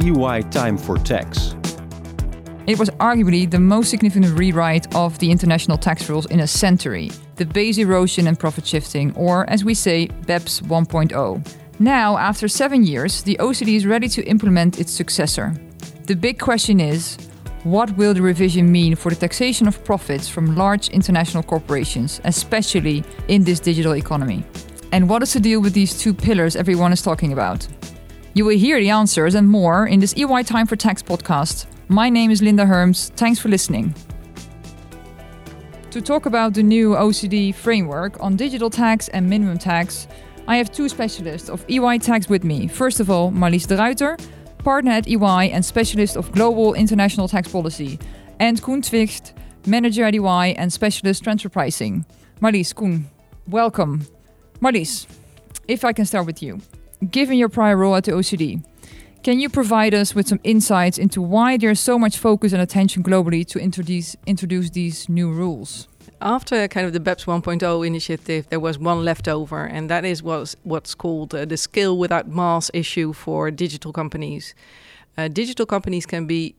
EY Time for Tax. It was arguably the most significant rewrite of the international tax rules in a century the base erosion and profit shifting, or as we say, BEPS 1.0. Now, after seven years, the OECD is ready to implement its successor. The big question is what will the revision mean for the taxation of profits from large international corporations, especially in this digital economy? And what is the deal with these two pillars everyone is talking about? You will hear the answers and more in this EY Time for Tax podcast. My name is Linda Herms. Thanks for listening. To talk about the new OECD framework on digital tax and minimum tax, I have two specialists of EY Tax with me. First of all, Marlies de Ruiter, partner at EY and specialist of global international tax policy, and Coen Twigt, manager at EY and specialist transfer pricing. Marlies, Coen, welcome. Marlies, if I can start with you. Given your prior role at the OECD, can you provide us with some insights into why there's so much focus and attention globally to introduce introduce these new rules? After kind of the BEPS 1.0 initiative, there was one left over, and that is what's, what's called uh, the scale without mass issue for digital companies. Uh, digital companies can be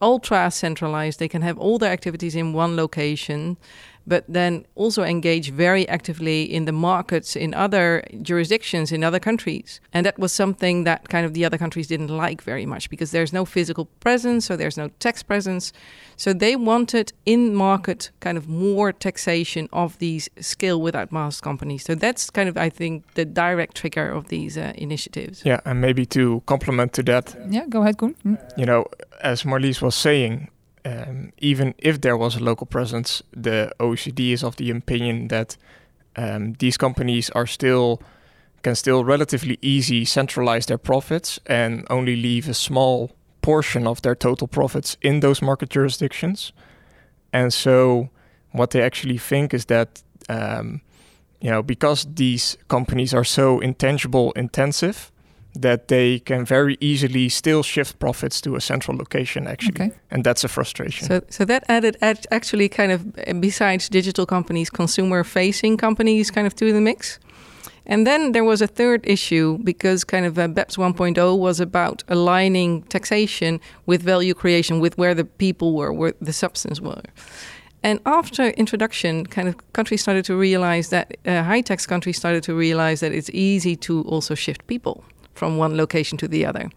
ultra centralized, they can have all their activities in one location but then also engage very actively in the markets in other jurisdictions in other countries. And that was something that kind of the other countries didn't like very much because there's no physical presence, so there's no tax presence. So they wanted in market kind of more taxation of these scale without mass companies. So that's kind of, I think, the direct trigger of these uh, initiatives. Yeah, and maybe to complement to that. Yeah, go ahead, Coen. Mm. You know, as Marlies was saying, um, even if there was a local presence, the OECD is of the opinion that um, these companies are still can still relatively easy centralize their profits and only leave a small portion of their total profits in those market jurisdictions. And so, what they actually think is that um, you know because these companies are so intangible intensive that they can very easily still shift profits to a central location actually okay. and that's a frustration so so that added ad- actually kind of besides digital companies consumer facing companies kind of to the mix and then there was a third issue because kind of uh, BEPS 1.0 was about aligning taxation with value creation, with where the people were, where the substance were. And after introduction, kind of countries started to realize that uh, high tax countries started to realize that it's easy to also shift people from one location to the other.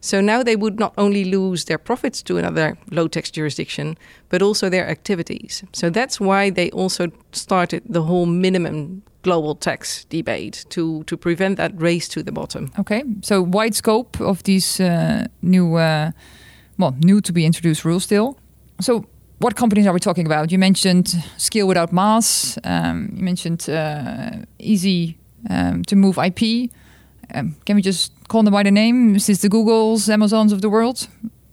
So now they would not only lose their profits to another low tax jurisdiction, but also their activities. So that's why they also started the whole minimum global tax debate to, to prevent that race to the bottom. Okay, so wide scope of these uh, new, uh, well, new to be introduced rules still. So what companies are we talking about? You mentioned scale without mass. Um, you mentioned uh, easy um, to move IP um, can we just call them by the name? This the Googles, Amazons of the world?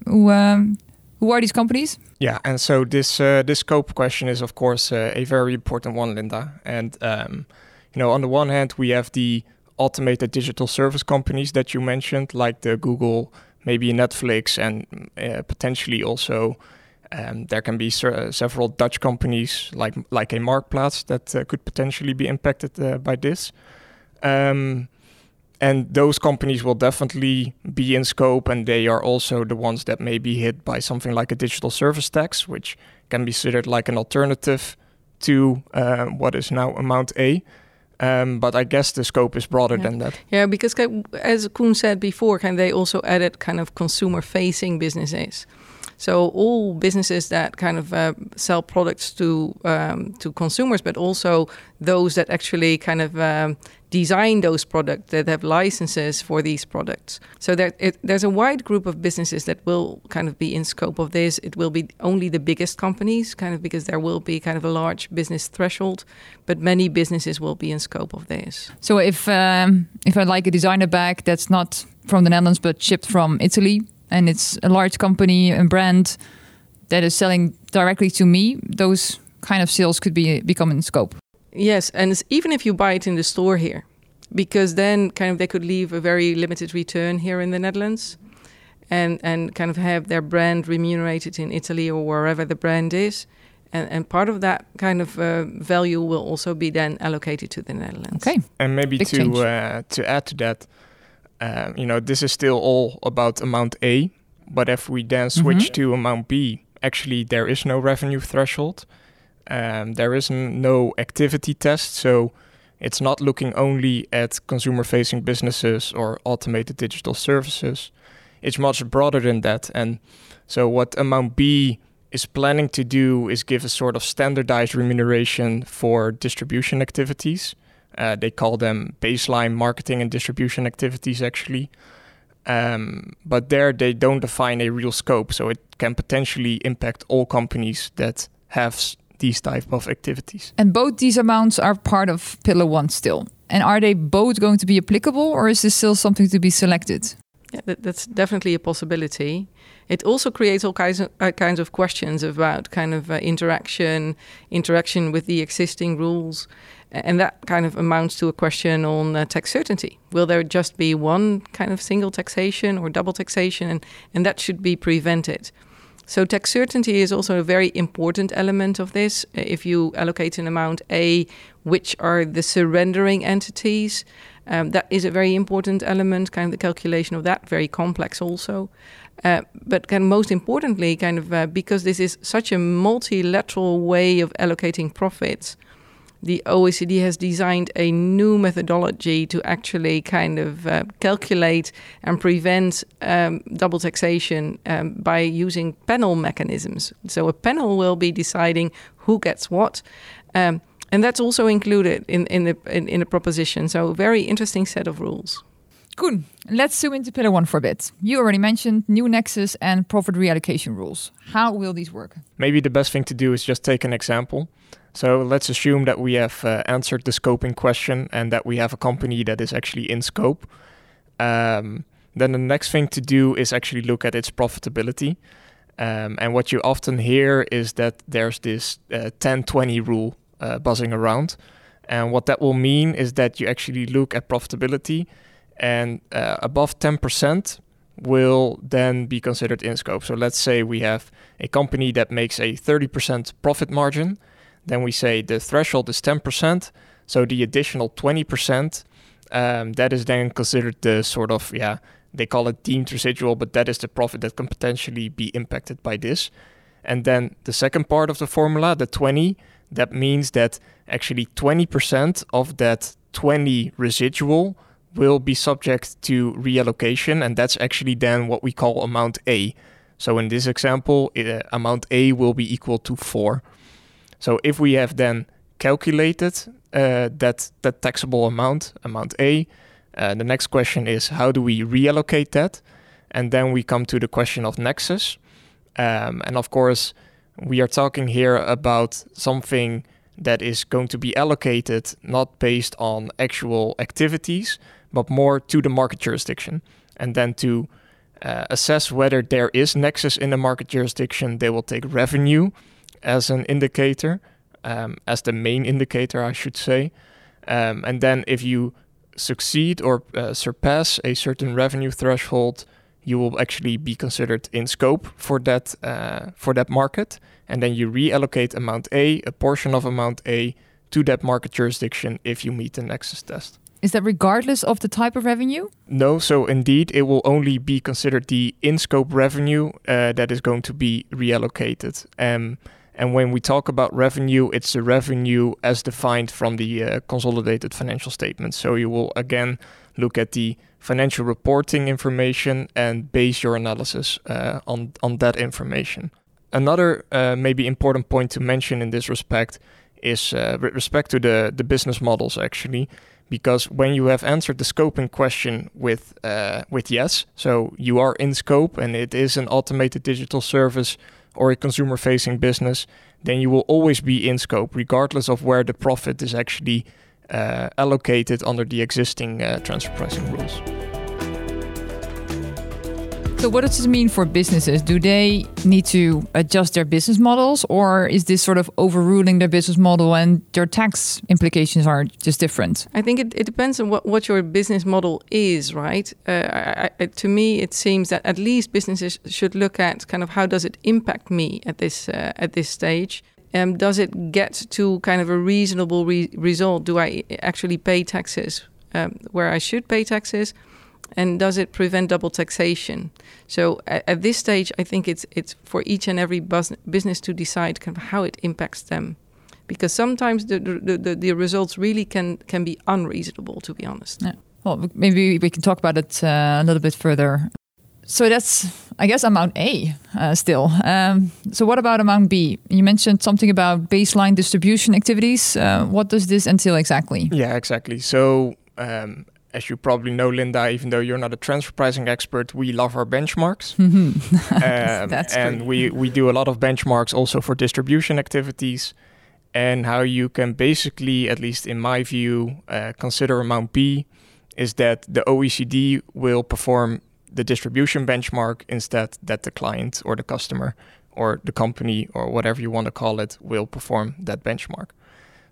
Who um, who are these companies? Yeah, and so this uh, this scope question is of course uh, a very important one, Linda. And um, you know, on the one hand, we have the automated digital service companies that you mentioned, like the Google, maybe Netflix, and uh, potentially also. Um, there can be several Dutch companies like like a Marktplaats that uh, could potentially be impacted uh, by this. Um, and those companies will definitely be in scope and they are also the ones that may be hit by something like a digital service tax which can be considered like an alternative to uh, what is now amount a um, but I guess the scope is broader yeah. than that. Yeah, because as Koen said before, can they also added kind of consumer-facing businesses. So all businesses that kind of uh, sell products to um, to consumers, but also those that actually kind of um, design those products that have licenses for these products. So there, it, there's a wide group of businesses that will kind of be in scope of this. It will be only the biggest companies, kind of because there will be kind of a large business threshold, but many businesses will be in scope of this. So if um, if I like a designer bag that's not from the Netherlands but shipped from Italy, and it's a large company and brand that is selling directly to me, those kind of sales could be become in scope. Yes, and even if you buy it in the store here, because then kind of they could leave a very limited return here in the Netherlands, and and kind of have their brand remunerated in Italy or wherever the brand is, and and part of that kind of uh, value will also be then allocated to the Netherlands. Okay, and maybe Big to uh, to add to that um, you know, this is still all about amount A. But if we then switch to amount B, actually there is no revenue threshold. Um, there is no activity test, so it's not looking only at consumer-facing businesses or automated digital services. It's much broader than that. And so what amount B is planning to do is give a sort of standardized remuneration for distribution activities. Uh, they call them baseline marketing and distribution activities, actually. Um, but there they don't define a real scope, so it can potentially impact all companies that have s- these type of activities. And both these amounts are part of Pillar 1 still. And are they both going to be applicable or is this still something to be selected? Yeah, that, that's definitely a possibility. It also creates all kinds of, uh, kinds of questions about kind of uh, interaction, interaction with the existing rules, a- and that kind of amounts to a question on uh, tax certainty. Will there just be one kind of single taxation or double taxation, and, and that should be prevented? So tax certainty is also a very important element of this. Uh, If you allocate an amount A, which are the surrendering entities? Um, that is a very important element, kind of the calculation of that, very complex also. Uh, but kind of most importantly, kind of uh, because this is such a multilateral way of allocating profits, the OECD has designed a new methodology to actually kind of uh, calculate and prevent um, double taxation um, by using panel mechanisms. So a panel will be deciding who gets what. Um, and that's also included in, in, the, in, in the proposition. So, a very interesting set of rules. Good. Let's zoom into Pillar 1 for a bit. You already mentioned new nexus and profit reallocation rules. How will these work? Maybe the best thing to do is just take an example. So let's assume that we have uh, answered the scoping question and that we have a company that is actually in scope. Um, then the next thing to do is actually look at its profitability. Um, and what you often hear is that there's this uh, 10 20 rule uh, buzzing around. And what that will mean is that you actually look at profitability and uh, above 10% will then be considered in scope. So let's say we have a company that makes a 30% profit margin. Then we say the threshold is 10%. So the additional 20%, um, that is then considered the sort of, yeah, they call it deemed residual, but that is the profit that can potentially be impacted by this. And then the second part of the formula, the 20, that means that actually 20% of that 20 residual will be subject to reallocation, and that's actually then what we call amount A. So in this example, uh, amount A will be equal to 4. So if we have then calculated uh, that that taxable amount, amount A, uh, the next question is how do we reallocate that? And then we come to the question of nexus. Um, and of course, we are talking here about something that is going to be allocated not based on actual activities, but more to the market jurisdiction. And then to uh, assess whether there is nexus in the market jurisdiction, they will take revenue as an indicator, um, as the main indicator, I should say. Um, and then if you succeed or uh, surpass a certain revenue threshold, you will actually be considered in scope for that uh, for that market, and then you reallocate amount A, a portion of amount A, to that market jurisdiction if you meet the nexus test. Is that regardless of the type of revenue? No, so indeed, it will only be considered the in scope revenue uh, that is going to be reallocated. Um, and when we talk about revenue, it's the revenue as defined from the uh, consolidated financial statements. So you will again look at the financial reporting information and base your analysis uh, on, on that information. Another uh, maybe important point to mention in this respect is uh, with respect to the, the business models actually because when you have answered the scoping question with uh, with yes, so you are in scope and it is an automated digital service or a consumer facing business, then you will always be in scope regardless of where the profit is actually uh, allocated under the existing uh, transfer pricing rules. So, what does this mean for businesses? Do they need to adjust their business models, or is this sort of overruling their business model and their tax implications are just different? I think it, it depends on what, what your business model is, right? Uh, I, I, to me, it seems that at least businesses should look at kind of how does it impact me at this uh, at this stage. Um, does it get to kind of a reasonable re- result? Do I actually pay taxes um, where I should pay taxes? And does it prevent double taxation? So at, at this stage, I think it's it's for each and every bus- business to decide kind of how it impacts them, because sometimes the the, the, the results really can can be unreasonable. To be honest. Yeah. Well, maybe we can talk about it uh, a little bit further. So that's, I guess, amount A uh, still. Um, so what about amount B? You mentioned something about baseline distribution activities. Uh, what does this entail exactly? Yeah, exactly. So um, as you probably know, Linda, even though you're not a transfer pricing expert, we love our benchmarks. um, and true. we, we do a lot of benchmarks also for distribution activities and how you can basically, at least in my view, uh, consider amount B is that the OECD will perform the distribution benchmark instead that the client or the customer or the company or whatever you want to call it will perform that benchmark.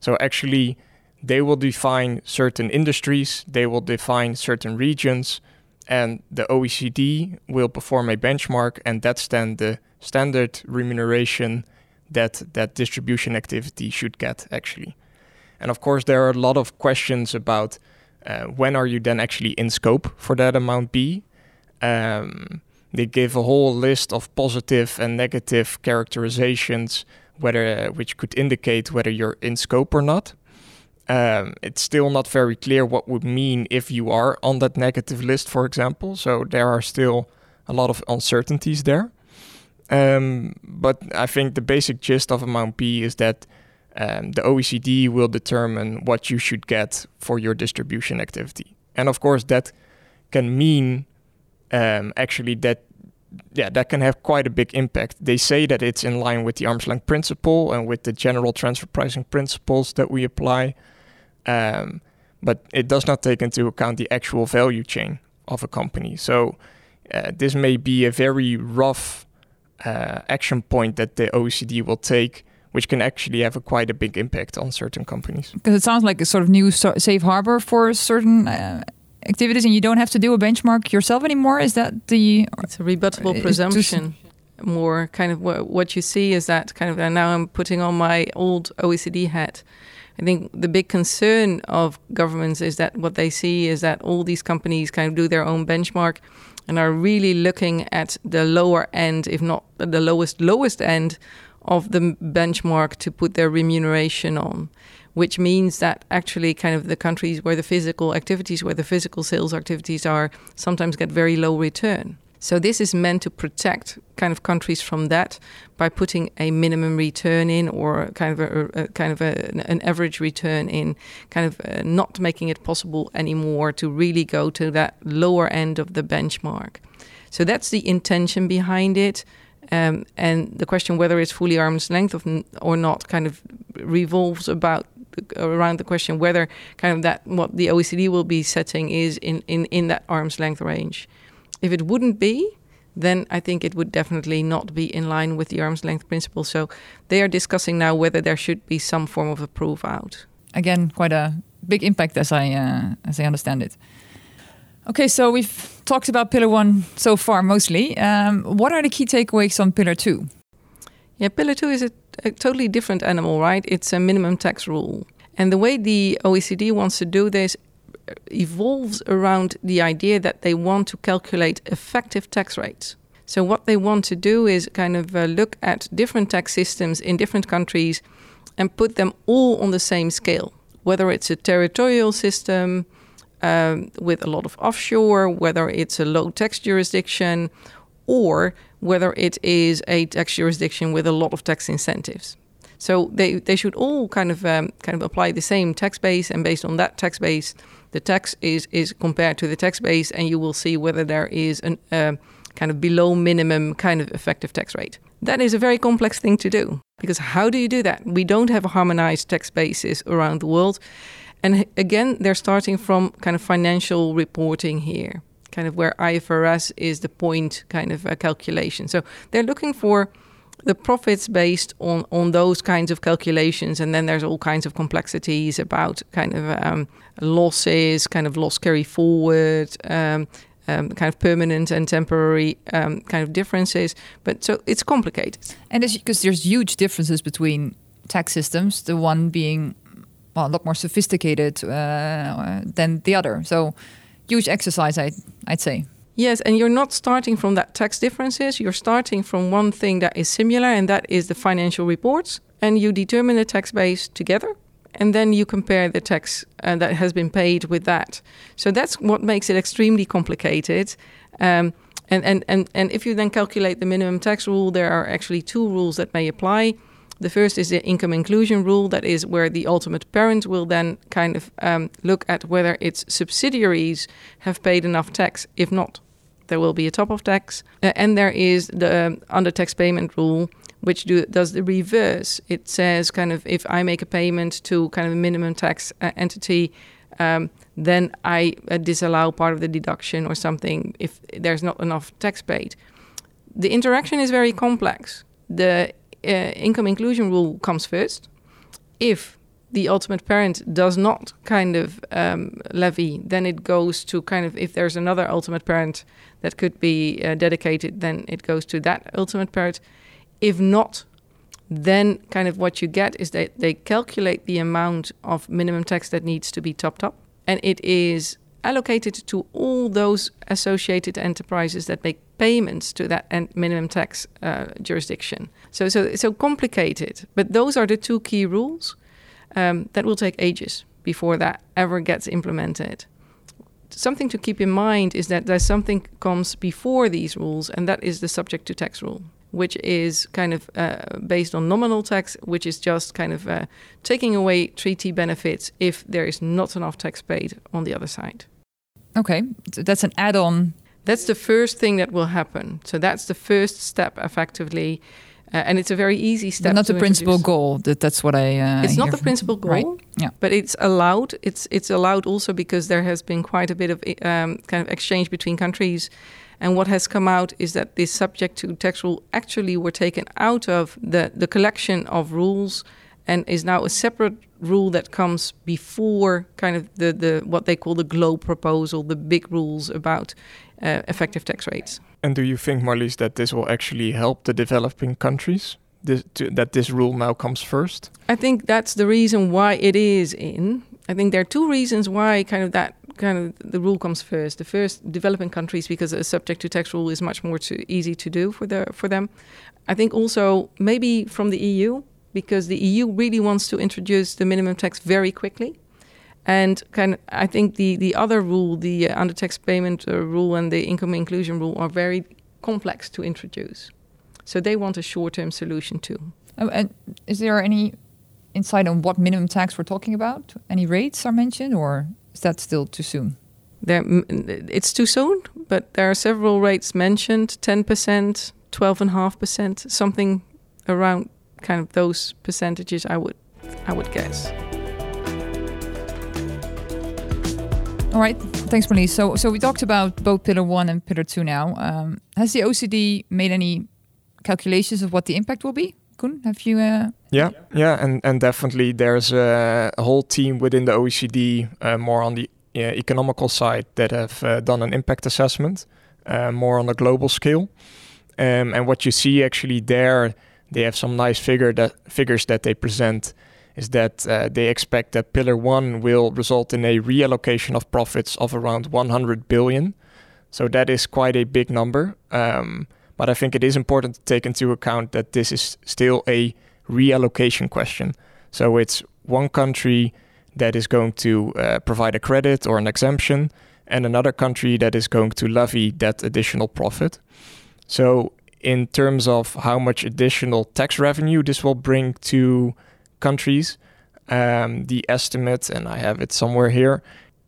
So actually, they will define certain industries, they will define certain regions, and the OECD will perform a benchmark, and that's then the standard remuneration that that distribution activity should get actually. And of course, there are a lot of questions about uh, when are you then actually in scope for that amount B. Um, they give a whole list of positive and negative characterizations, whether which could indicate whether you're in scope or not. Um, it's still not very clear what would mean if you are on that negative list, for example. So there are still a lot of uncertainties there. Um, but I think the basic gist of amount B is that um, the OECD will determine what you should get for your distribution activity. And of course, that can mean um, actually that yeah that can have quite a big impact. They say that it's in line with the arm's length principle and with the general transfer pricing principles that we apply, um, but it does not take into account the actual value chain of a company. So uh, this may be a very rough uh, action point that the OECD will take which can actually have a quite a big impact on certain companies. Because it sounds like a sort of new so- safe harbor for certain uh, activities, and you don't have to do a benchmark yourself anymore. Is that the? It's a rebuttable presumption. More kind of what, what you see is that kind of, and now I'm putting on my old OECD hat. I think the big concern of governments is that what they see is that all these companies kind of do their own benchmark and are really looking at the lower end, if not the lowest, lowest end of the benchmark to put their remuneration on, which means that actually kind of the countries where the physical activities, where the physical sales activities are, sometimes get very low return. So this is meant to protect kind of countries from that by putting a minimum return in or kind of a, a kind of a, an average return in, kind of uh, not making it possible anymore to really go to that lower end of the benchmark. So that's the intention behind it. Um, and the question whether it's fully arm's length or not kind of revolves about around the question whether kind of that what the OECD will be setting is in, in, in that arm's length range. If it wouldn't be, then I think it would definitely not be in line with the arm's length principle. So they are discussing now whether there should be some form of a proof out. Again, quite a big impact as I uh, as I understand it. Okay, so we've talked about pillar one so far mostly. Um, what are the key takeaways on pillar two? Yeah, pillar two is a, a totally different animal, right? It's a minimum tax rule. And the way the OECD wants to do this evolves around the idea that they want to calculate effective tax rates. So, what they want to do is kind of uh, look at different tax systems in different countries and put them all on the same scale, whether it's a territorial system um, with a lot of offshore, whether it's a low tax jurisdiction, or whether it is a tax jurisdiction with a lot of tax incentives. So they, they should all kind of um, kind of apply the same tax base, and based on that tax base, the tax is is compared to the tax base, and you will see whether there is an uh, kind of below minimum kind of effective tax rate. That is a very complex thing to do because how do you do that? We don't have a harmonized tax basis around the world, and again, they're starting from kind of financial reporting here, kind of where IFRS is the point kind of a calculation. So they're looking for the profits based on on those kinds of calculations and then there's all kinds of complexities about kind of um, losses kind of loss carry forward um, um, kind of permanent and temporary um, kind of differences but so it's complicated And because there's huge differences between tax systems, the one being well, a lot more sophisticated uh, than the other. So huge exercise, I, I'd say. Yes, and you're not starting from that tax differences. You're starting from one thing that is similar, and that is the financial reports. And you determine the tax base together, and then you compare the tax uh, that has been paid with that. So that's what makes it extremely complicated. Um, and, and, and, and if you then calculate the minimum tax rule, there are actually two rules that may apply. The first is the income inclusion rule, that is where the ultimate parent will then kind of um, look at whether its subsidiaries have paid enough tax. If not, there will be a top of tax. Uh, and there is the um, undertaxed payment rule, which do, does the reverse. It says kind of if I make a payment to kind of a minimum tax uh, entity, um, then I uh, disallow part of the deduction or something if there's not enough tax paid. The interaction is very complex. The income inclusion rule comes first. If the ultimate parent does not kind of um, levy, then it goes to kind of if there's another ultimate parent that could be uh, dedicated, then it goes to that ultimate parent. If not, then kind of what you get is that they calculate the amount of minimum tax that needs to be topped up, and it is allocated to all those associated enterprises that make payments to that minimum tax uh, jurisdiction. So, so, so complicated. But those are the two key rules. Um, that will take ages before that ever gets implemented. Something to keep in mind is that there's something comes before these rules, and that is the subject to tax rule, which is kind of uh, based on nominal tax, which is just kind of uh, taking away treaty benefits if there is not enough tax paid on the other side. Okay, so that's an add on. That's the first thing that will happen. So that's the first step, effectively. Uh, and it's a very easy step. Not the principal goal. That that's what I. Uh, it's not the principal goal, right? Yeah. But it's allowed. It's it's allowed also because there has been quite a bit of um, kind of exchange between countries, and what has come out is that this subject to tax rule actually were taken out of the the collection of rules, and is now a separate rule that comes before kind of the the what they call the GLOBE proposal, the big rules about uh, effective tax rates. And do you think, Marlies, that this will actually help the developing countries? This, to, that this rule now comes first? I think that's the reason why it is in. I think there are two reasons why kind of that kind of the rule comes first. The first, developing countries, because a subject to tax rule is much more too easy to do for the for them. I think also maybe from the EU because the EU really wants to introduce the minimum tax very quickly. And kind of, I think the, the other rule, the uh, undertaxed payment uh, rule and the income inclusion rule, are very complex to introduce. So they want a short term solution too. Oh, and is there any insight on what minimum tax we're talking about? Any rates are mentioned, or is that still too soon? There, it's too soon, but there are several rates mentioned 10%, 12.5%, something around kind of those percentages, I would, I would guess. All right, thanks, Marlies. So, so we talked about both Pillar One and Pillar Two now. Um, has the OECD made any calculations of what the impact will be? Coen, have you? Uh... Yeah, yeah, and and definitely there's a, a whole team within the OECD, uh, more on the uh, economical side, that have uh, done an impact assessment, uh, more on a global scale. Um, and what you see actually there, they have some nice figure that figures that they present is that uh, they expect that Pillar 1 will result in a reallocation of profits of around 100 billion. So that is quite a big number. Um, but I think it is important to take into account that this is still a reallocation question. So it's one country that is going to uh, provide a credit or an exemption, and another country that is going to levy that additional profit. So, in terms of how much additional tax revenue this will bring to countries. Um, the estimate, and I have it somewhere here.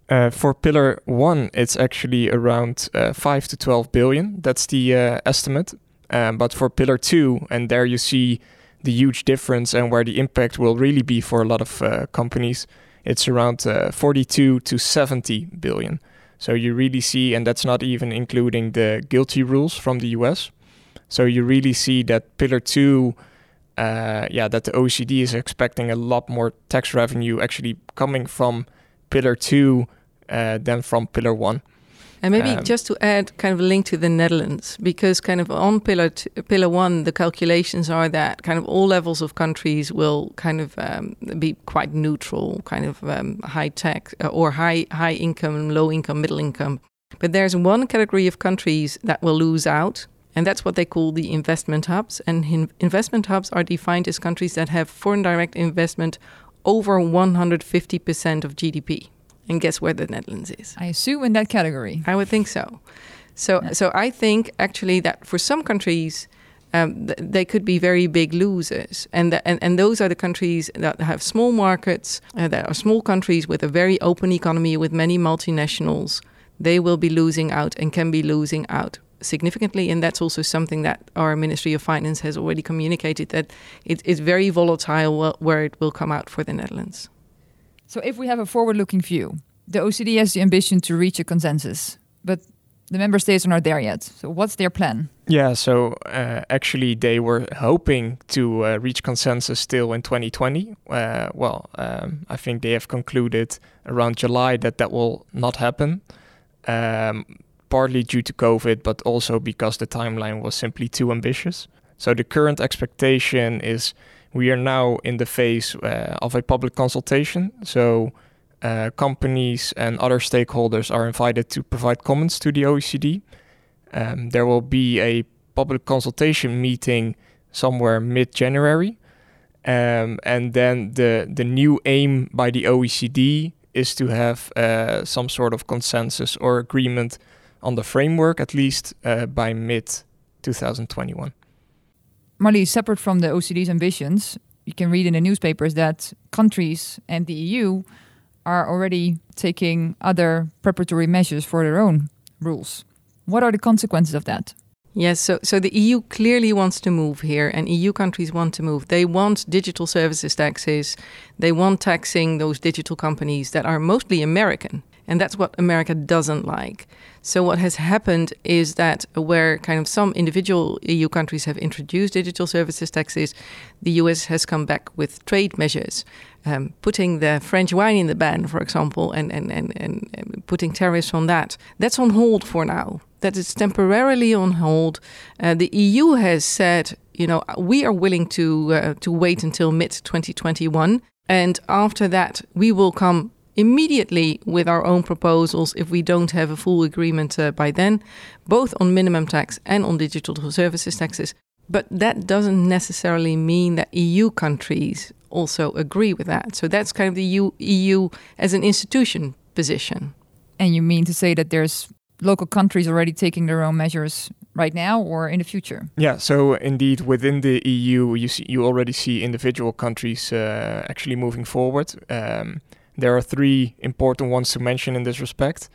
Uh, for pillar one, it's actually around uh, 5 to 12 billion. That's the uh, estimate. Um, but for pillar two, and there you see the huge difference and where the impact will really be for a lot of uh, companies, it's around uh, 42 to 70 billion. So you really see, and that's not even including the GILTI rules from the US. So you really see that pillar two uh, yeah, that the OECD is expecting a lot more tax revenue actually coming from Pillar Two uh, than from Pillar One. And maybe Um, just to add kind of a link to the Netherlands, because kind of on pillar t- pillar one, the calculations are that kind of all levels of countries will kind of um, be quite neutral, kind of um, high tech uh, or high high income, low income, middle income. But there's one category of countries that will lose out, and that's what they call the investment hubs. And in- investment hubs are defined as countries that have foreign direct investment over 150% of GDP. And guess where the Netherlands is? I assume in that category. I would think so. So, Yeah. so I think actually that for some countries, um, th- they could be very big losers, and, the, and and those are the countries that have small markets, uh, that are small countries with a very open economy with many multinationals. They will be losing out and can be losing out significantly, and that's also something that our Ministry of Finance has already communicated that it, it's very volatile wh- where it will come out for the Netherlands. So, if we have a forward looking view, the OECD has the ambition to reach a consensus, but the member states are not there yet. So, what's their plan? Yeah, so uh, actually, they were hoping to uh, reach consensus still in 2020. Uh, well, um, I think they have concluded around July that that will not happen, um, partly due to COVID, but also because the timeline was simply too ambitious. So the current expectation is we are now in the phase uh, of a public consultation. So uh, companies and other stakeholders are invited to provide comments to the OECD. Um, there will be a public consultation meeting somewhere mid-January, um, and then the the new aim by the OECD is to have uh, some sort of consensus or agreement on the framework at least uh, by mid 2021. Marlie, separate from the OECD's ambitions, you can read in the newspapers that countries and the EU are already taking other preparatory measures for their own rules. What are the consequences of that? Yes, so, so the EU clearly wants to move here, and EU countries want to move. They want digital services taxes. They want taxing those digital companies that are mostly American. And that's what America doesn't like. So, what has happened is that where kind of some individual EU countries have introduced digital services taxes, the US has come back with trade measures, um, putting the French wine in the ban, for example, and, and, and, and, putting tariffs on that. That's on hold for now. That is temporarily on hold. Uh, the EU has said, you know, we are willing to uh, to wait until mid 2021, and after that, we will come immediately with our own proposals if we don't have a full agreement uh, by then, both on minimum tax and on digital services taxes. But that doesn't necessarily mean that EU countries also agree with that. So that's kind of the EU, EU as an institution position. And you mean to say that there's local countries already taking their own measures right now or in the future? Yeah, so indeed, within the EU, you see, you already see individual countries uh, actually moving forward. Um, there are three important ones to mention in this respect.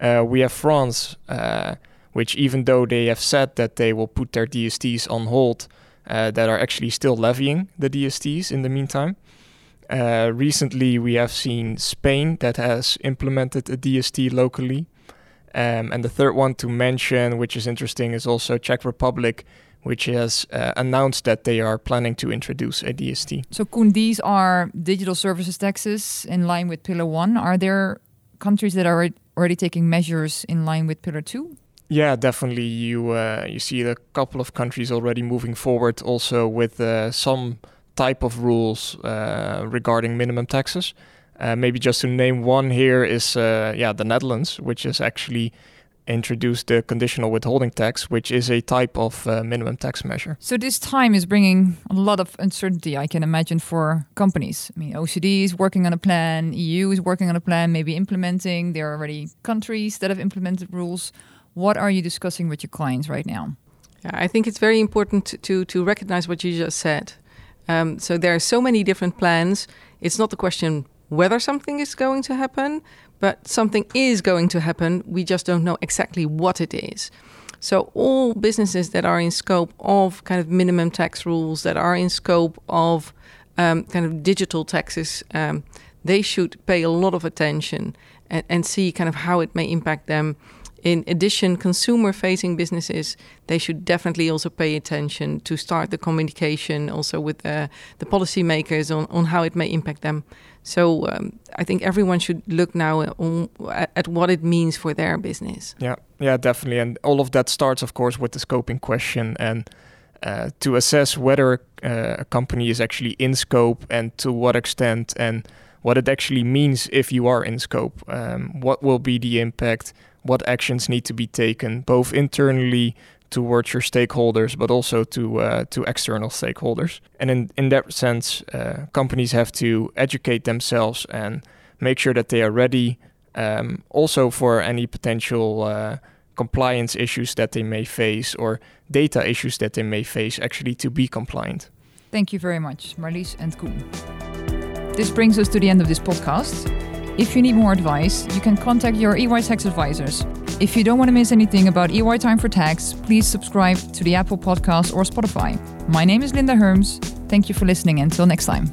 Uh, we have France, uh, which even though they have said that they will put their DSTs on hold, uh, that are actually still levying the DSTs in the meantime. Uh, recently, we have seen Spain that has implemented a DST locally. Um, and the third one to mention, which is interesting, is also Czech Republic, which has uh, announced that they are planning to introduce a DST. So, Coen, these are digital services taxes in line with Pillar 1. Are there countries that are already taking measures in line with Pillar 2? Yeah, definitely. You uh, you see a couple of countries already moving forward, also with uh, some type of rules uh, regarding minimum taxes. Uh, maybe just to name one here is uh, yeah the Netherlands, which is actually introduced the conditional withholding tax, which is a type of uh, minimum tax measure. So this time is bringing a lot of uncertainty, I can imagine, for companies. I mean, OECD is working on a plan, EU is working on a plan, maybe implementing. There are already countries that have implemented rules. What are you discussing with your clients right now? Yeah, I think it's very important to to recognize what you just said. Um, so there are so many different plans. It's not the question whether something is going to happen, but something is going to happen. We just don't know exactly what it is. So all businesses that are in scope of kind of minimum tax rules, that are in scope of um, kind of digital taxes, um, they should pay a lot of attention and, and see kind of how it may impact them. In addition, consumer facing businesses, they should definitely also pay attention to start the communication also with uh, the policymakers on, on how it may impact them. So um, I think everyone should look now at what it means for their business. Yeah, yeah, definitely. And all of that starts, of course, with the scoping question and uh, to assess whether uh, a company is actually in scope and to what extent and what it actually means if you are in scope. Um, what will be the impact? What actions need to be taken, both internally towards your stakeholders, but also to uh, to external stakeholders. And in in that sense, uh, companies have to educate themselves and make sure that they are ready, um, also for any potential uh, compliance issues that they may face or data issues that they may face, actually to be compliant. Thank you very much, Marlies and Coen. This brings us to the end of this podcast. If you need more advice, you can contact your EY tax advisors. If you don't want to miss anything about EY Time for Tax, please subscribe to the Apple Podcast or Spotify. My name is Linda Herms. Thank you for listening. Until next time.